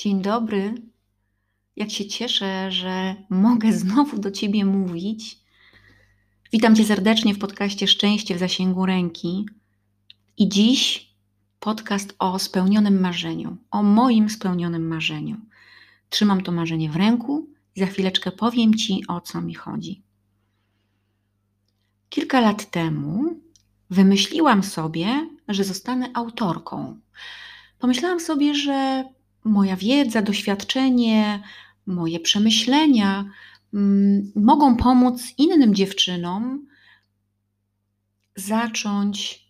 Dzień dobry. Jak się cieszę, że mogę znowu do Ciebie mówić. Witam Cię serdecznie w podcaście Szczęście w zasięgu ręki. I dziś podcast o spełnionym marzeniu, o moim spełnionym marzeniu. Trzymam to marzenie w ręku i za chwileczkę powiem Ci, o co mi chodzi. Kilka lat temu wymyśliłam sobie, że zostanę autorką. Pomyślałam sobie, że moja wiedza, doświadczenie, moje przemyślenia mm, mogą pomóc innym dziewczynom zacząć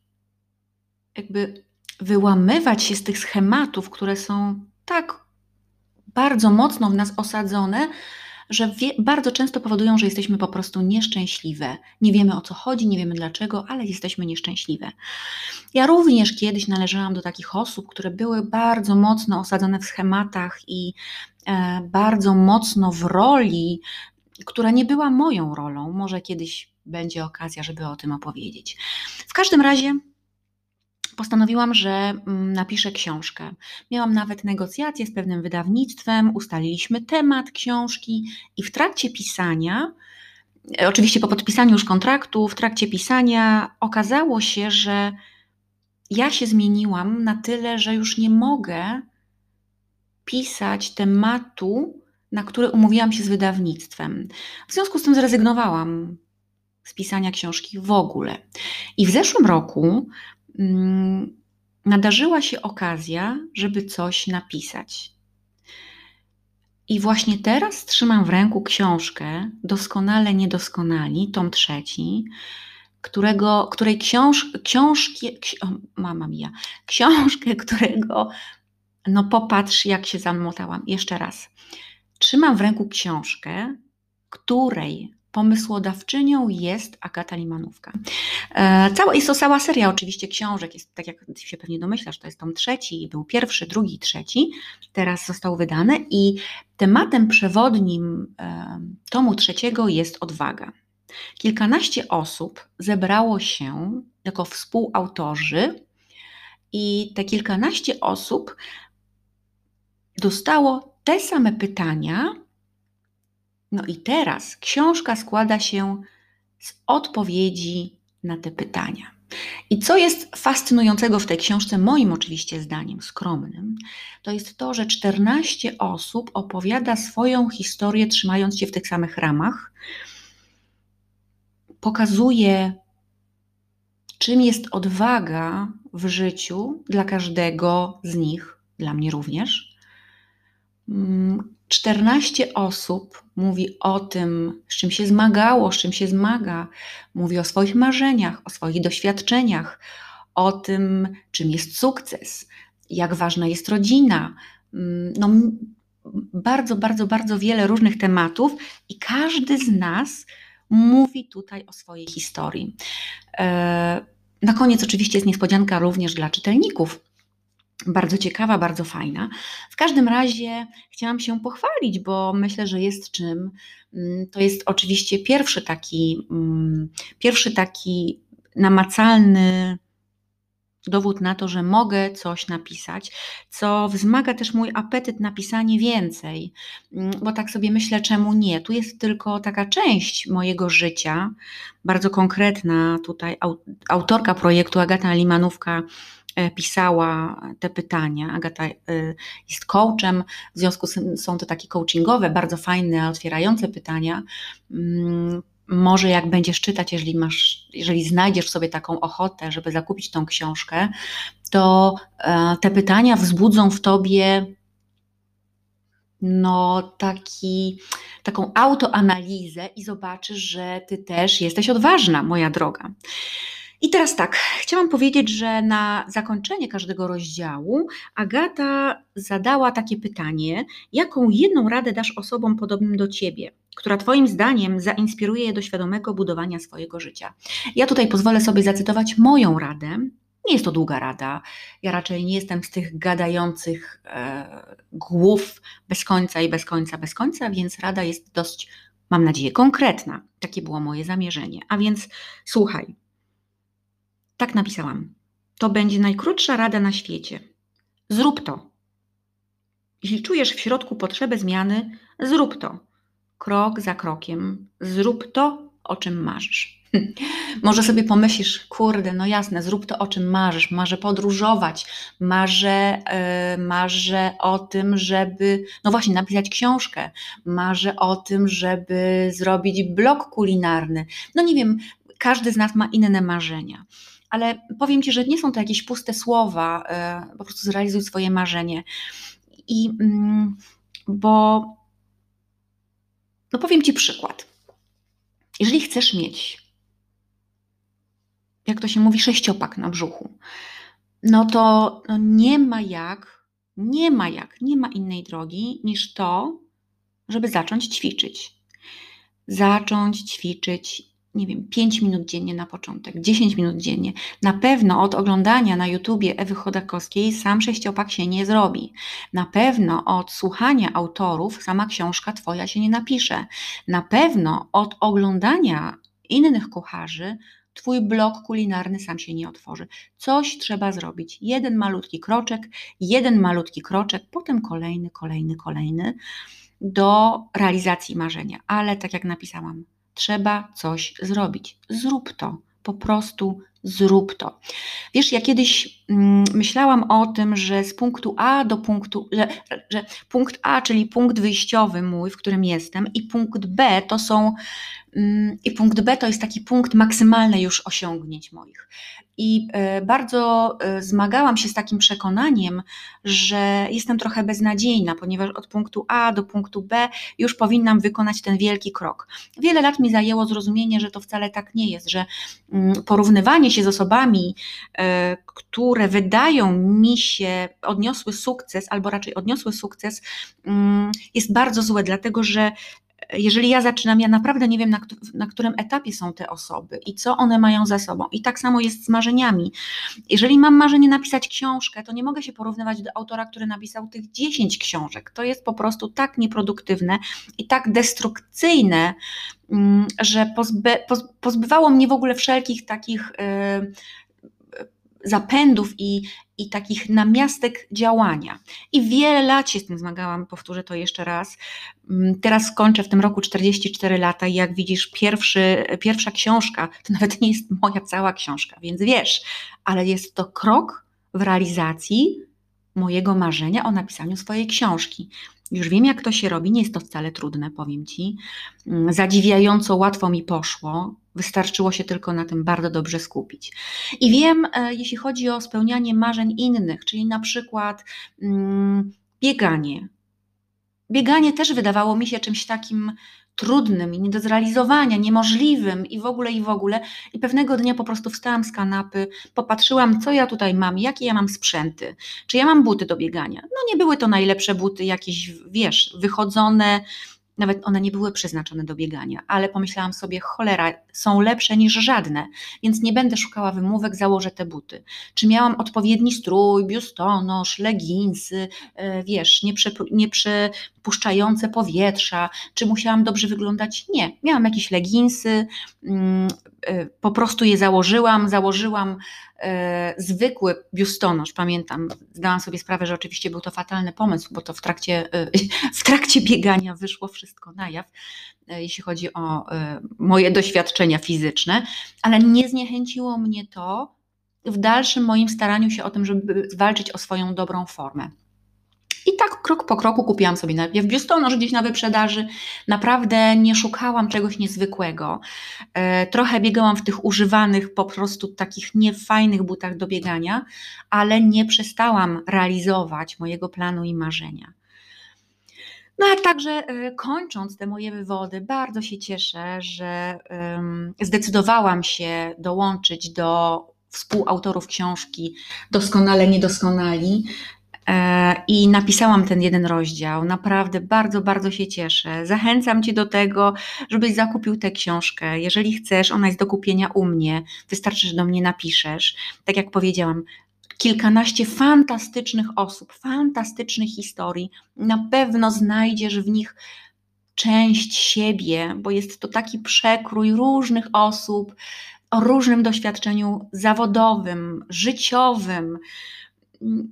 jakby wyłamywać się z tych schematów, które są tak bardzo mocno w nas osadzone, że wie, bardzo często powodują, że jesteśmy po prostu nieszczęśliwe. Nie wiemy o co chodzi, nie wiemy dlaczego, ale jesteśmy nieszczęśliwe. Ja również kiedyś należałam do takich osób, które były bardzo mocno osadzone w schematach i e, bardzo mocno w roli, która nie była moją rolą. Może kiedyś będzie okazja, żeby o tym opowiedzieć. W każdym razie postanowiłam, że mm, napiszę książkę. Miałam nawet negocjacje z pewnym wydawnictwem, ustaliliśmy temat książki i w trakcie pisania, e, oczywiście po podpisaniu już kontraktu, w trakcie pisania okazało się, że ja się zmieniłam na tyle, że już nie mogę pisać tematu, na który umówiłam się z wydawnictwem. W związku z tym zrezygnowałam z pisania książki w ogóle. I w zeszłym roku nadarzyła się okazja, żeby coś napisać. I właśnie teraz trzymam w ręku książkę Doskonale Niedoskonali, tom trzeci, którego, której książ, książki, ksi, o, mama mia, książkę, którego, no popatrz jak się zamotałam, jeszcze raz. Trzymam w ręku książkę, której Pomysłodawczynią jest Agata Limanówka. E, cała, jest to cała seria oczywiście książek, jest, tak jak się pewnie domyślasz, to jest tom trzeci, był pierwszy, drugi, trzeci, teraz został wydany i tematem przewodnim e, tomu trzeciego jest odwaga. Kilkanaście osób zebrało się jako współautorzy i te kilkanaście osób dostało te same pytania, no i teraz książka składa się z odpowiedzi na te pytania. I co jest fascynującego w tej książce, moim oczywiście zdaniem skromnym, to jest to, że 14 osób opowiada swoją historię, trzymając się w tych samych ramach, pokazuje, czym jest odwaga w życiu dla każdego z nich, dla mnie również mm, 14 osób mówi o tym, z czym się zmagało, z czym się zmaga, mówi o swoich marzeniach, o swoich doświadczeniach, o tym, czym jest sukces, jak ważna jest rodzina. Mm, no, bardzo, bardzo, bardzo wiele różnych tematów i każdy z nas mówi tutaj o swojej historii. E, na koniec oczywiście jest niespodzianka również dla czytelników bardzo ciekawa, bardzo fajna. W każdym razie chciałam się pochwalić, bo myślę, że jest czym. Mm, to jest oczywiście pierwszy taki, mm, pierwszy taki namacalny dowód na to, że mogę coś napisać, co wzmaga też mój apetyt na pisanie więcej, mm, bo tak sobie myślę, czemu nie? Tu jest tylko taka część mojego życia, bardzo konkretna. Tutaj autorka projektu Agata Limanówka pisała te pytania. Agata e, jest coachem, w związku z tym są to takie coachingowe, bardzo fajne, otwierające pytania. Mm, może jak będziesz czytać, jeżeli masz, jeżeli znajdziesz sobie taką ochotę, żeby zakupić tą książkę, to e, te pytania wzbudzą w tobie no taki, taką autoanalizę i zobaczysz, że ty też jesteś odważna, moja droga. I teraz tak, chciałam powiedzieć, że na zakończenie każdego rozdziału Agata zadała takie pytanie: jaką jedną radę dasz osobom podobnym do ciebie, która Twoim zdaniem zainspiruje je do świadomego budowania swojego życia? Ja tutaj pozwolę sobie zacytować moją radę. Nie jest to długa rada. Ja raczej nie jestem z tych gadających e, głów bez końca i bez końca, bez końca, więc rada jest dość, mam nadzieję, konkretna. Takie było moje zamierzenie. A więc słuchaj. Tak napisałam. To będzie najkrótsza rada na świecie. Zrób to. Jeśli czujesz w środku potrzebę zmiany, zrób to. Krok za krokiem. Zrób to, o czym marzysz. Może sobie pomyślisz, kurde, no jasne, zrób to, o czym marzysz. Marzę podróżować, marzę, yy, marzę o tym, żeby, no właśnie, napisać książkę, marzę o tym, żeby zrobić blog kulinarny. No nie wiem, każdy z nas ma inne marzenia. Ale powiem Ci, że nie są to jakieś puste słowa, yy, po prostu zrealizuj swoje marzenie. I yy, bo, no powiem Ci przykład. Jeżeli chcesz mieć jak to się mówi, sześciopak na brzuchu, no to no nie ma jak, nie ma jak, nie ma innej drogi niż to, żeby zacząć ćwiczyć. Zacząć ćwiczyć, nie wiem, 5 minut dziennie na początek, 10 minut dziennie. Na pewno od oglądania na YouTubie Ewy Chodakowskiej sam sześciopak się nie zrobi. Na pewno od słuchania autorów sama książka Twoja się nie napisze. Na pewno od oglądania innych kucharzy Twój blog kulinarny sam się nie otworzy. Coś trzeba zrobić. Jeden malutki kroczek, jeden malutki kroczek, potem kolejny, kolejny, kolejny do realizacji marzenia. Ale tak jak napisałam, trzeba coś zrobić. Zrób to. Po prostu zrób to. Wiesz, ja kiedyś mm, myślałam o tym, że z punktu A do punktu, że, że, punkt A, czyli punkt wyjściowy mój, w którym jestem, i punkt B to są Mm, I punkt B to jest taki punkt maksymalny już osiągnięć moich. I e, bardzo e, zmagałam się z takim przekonaniem, że jestem trochę beznadziejna, ponieważ od punktu A do punktu B już powinnam wykonać ten wielki krok. Wiele lat mi zajęło zrozumienie, że to wcale tak nie jest, że mm, się z osobami, e, które wydają mi się odniosły sukces, albo raczej odniosły sukces, mm, jest bardzo złe, dlatego że jeżeli ja zaczynam, ja naprawdę nie wiem, na, na, którym etapie są te osoby i co one mają za sobą. I tak samo jest z marzeniami. Jeżeli mam marzenie napisać książkę, to nie mogę się porównywać do autora, który napisał tych 10 książek. To jest po prostu tak nieproduktywne i tak destrukcyjne, mm, że pozby, pozbywało mnie w ogóle wszelkich takich. Zapędów i, i takich namiastek działania. I wiele lat się z tym zmagałam, powtórzę to jeszcze raz. Mm, teraz skończę w tym roku 44 lata i jak widzisz, pierwszy, pierwsza książka to nawet nie jest moja cała książka, więc wiesz, ale jest to krok w realizacji mojego marzenia o napisaniu swojej książki. Już wiem, jak to się robi, nie jest to wcale trudne, powiem Ci. Mm, zadziwiająco łatwo mi poszło. Wystarczyło się tylko na tym bardzo dobrze skupić. I wiem, e, jeśli chodzi o spełnianie marzeń innych, czyli na przykład mm, bieganie. Bieganie też wydawało mi się czymś takim trudnym i nie do zrealizowania, niemożliwym i w ogóle, i w ogóle. I pewnego dnia po prostu wstałam z kanapy, popatrzyłam, co ja tutaj mam, jakie ja mam sprzęty, czy ja mam buty do biegania. No nie były to najlepsze buty, jakieś, wiesz, wychodzone, nawet one nie były przeznaczone do biegania, ale pomyślałam sobie, cholera, są lepsze niż żadne, więc nie będę szukała wymówek, założę te buty. Czy miałam odpowiedni strój, biustonosz, leginsy, e, wiesz, nie, przepuszczające powietrza, czy musiałam dobrze wyglądać? Nie, miałam jakieś leginsy, mm, e, po prostu je założyłam, założyłam e, zwykły biustonosz, pamiętam, zdałam sobie sprawę, że oczywiście był to fatalny pomysł, bo to w trakcie, w trakcie biegania wyszło wszystko na jaw, jeśli chodzi o moje doświadczenia fizyczne, ale nie zniechęciło mnie to w dalszym moim staraniu się o tym, żeby walczyć o swoją dobrą formę. I tak krok po kroku kupiłam sobie najpierw biustonosz gdzieś na wyprzedaży. Naprawdę nie szukałam czegoś niezwykłego. E, trochę biegałam w tych używanych, po prostu takich niefajnych butach do biegania, ale nie przestałam realizować mojego planu i marzenia. No a także e, kończąc te moje wywody, bardzo się cieszę, że zdecydowałam się dołączyć do współautorów książki Doskonale Niedoskonali i napisałam ten jeden rozdział. Naprawdę bardzo, bardzo się cieszę. Zachęcam Cię do tego, żebyś zakupił tę książkę. Jeżeli chcesz, ona jest do kupienia u mnie. Wystarczy, że do mnie napiszesz. Tak jak powiedziałam, kilkanaście fantastycznych osób, fantastycznych historii. Na pewno znajdziesz w nich część siebie, bo jest to taki przekrój różnych osób o różnym doświadczeniu zawodowym, życiowym.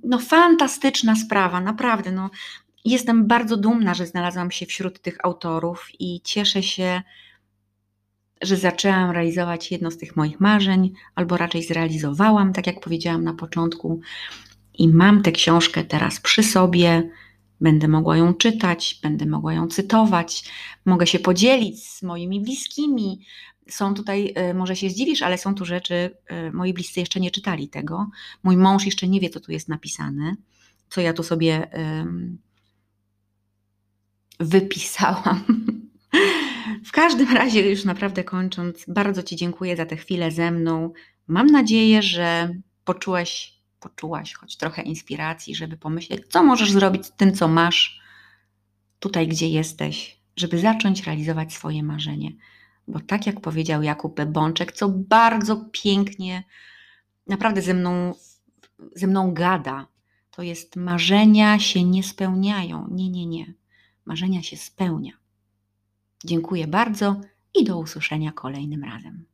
No, fantastyczna sprawa, naprawdę. No, Jestem bardzo dumna, że znalazłam się wśród tych autorów i cieszę się, że zaczęłam realizować jedno z tych moich marzeń, albo raczej zrealizowałam, tak jak powiedziałam na początku, i mam tę książkę teraz przy sobie. Będę mogła ją czytać, będę mogła ją cytować, mogę się podzielić z moimi bliskimi. Są tutaj, y, może się zdziwisz, ale są tu rzeczy, y, moi bliscy jeszcze nie czytali tego. Mój mąż jeszcze nie wie, co tu jest napisane, co ja tu sobie wypisałam. W każdym razie, już naprawdę kończąc, bardzo Ci dziękuję za tę chwilę ze mną. Mam nadzieję, że poczułeś, poczułaś choć trochę inspiracji, żeby pomyśleć, co możesz zrobić z tym, co masz tutaj, gdzie jesteś, żeby zacząć realizować swoje marzenie. Bo tak jak powiedział Jakub Bączek, co bardzo pięknie, naprawdę ze mną, ze mną gada, to jest marzenia się nie spełniają. Nie, nie, nie. Marzenia się spełnia. Dziękuję bardzo i do usłyszenia kolejnym razem.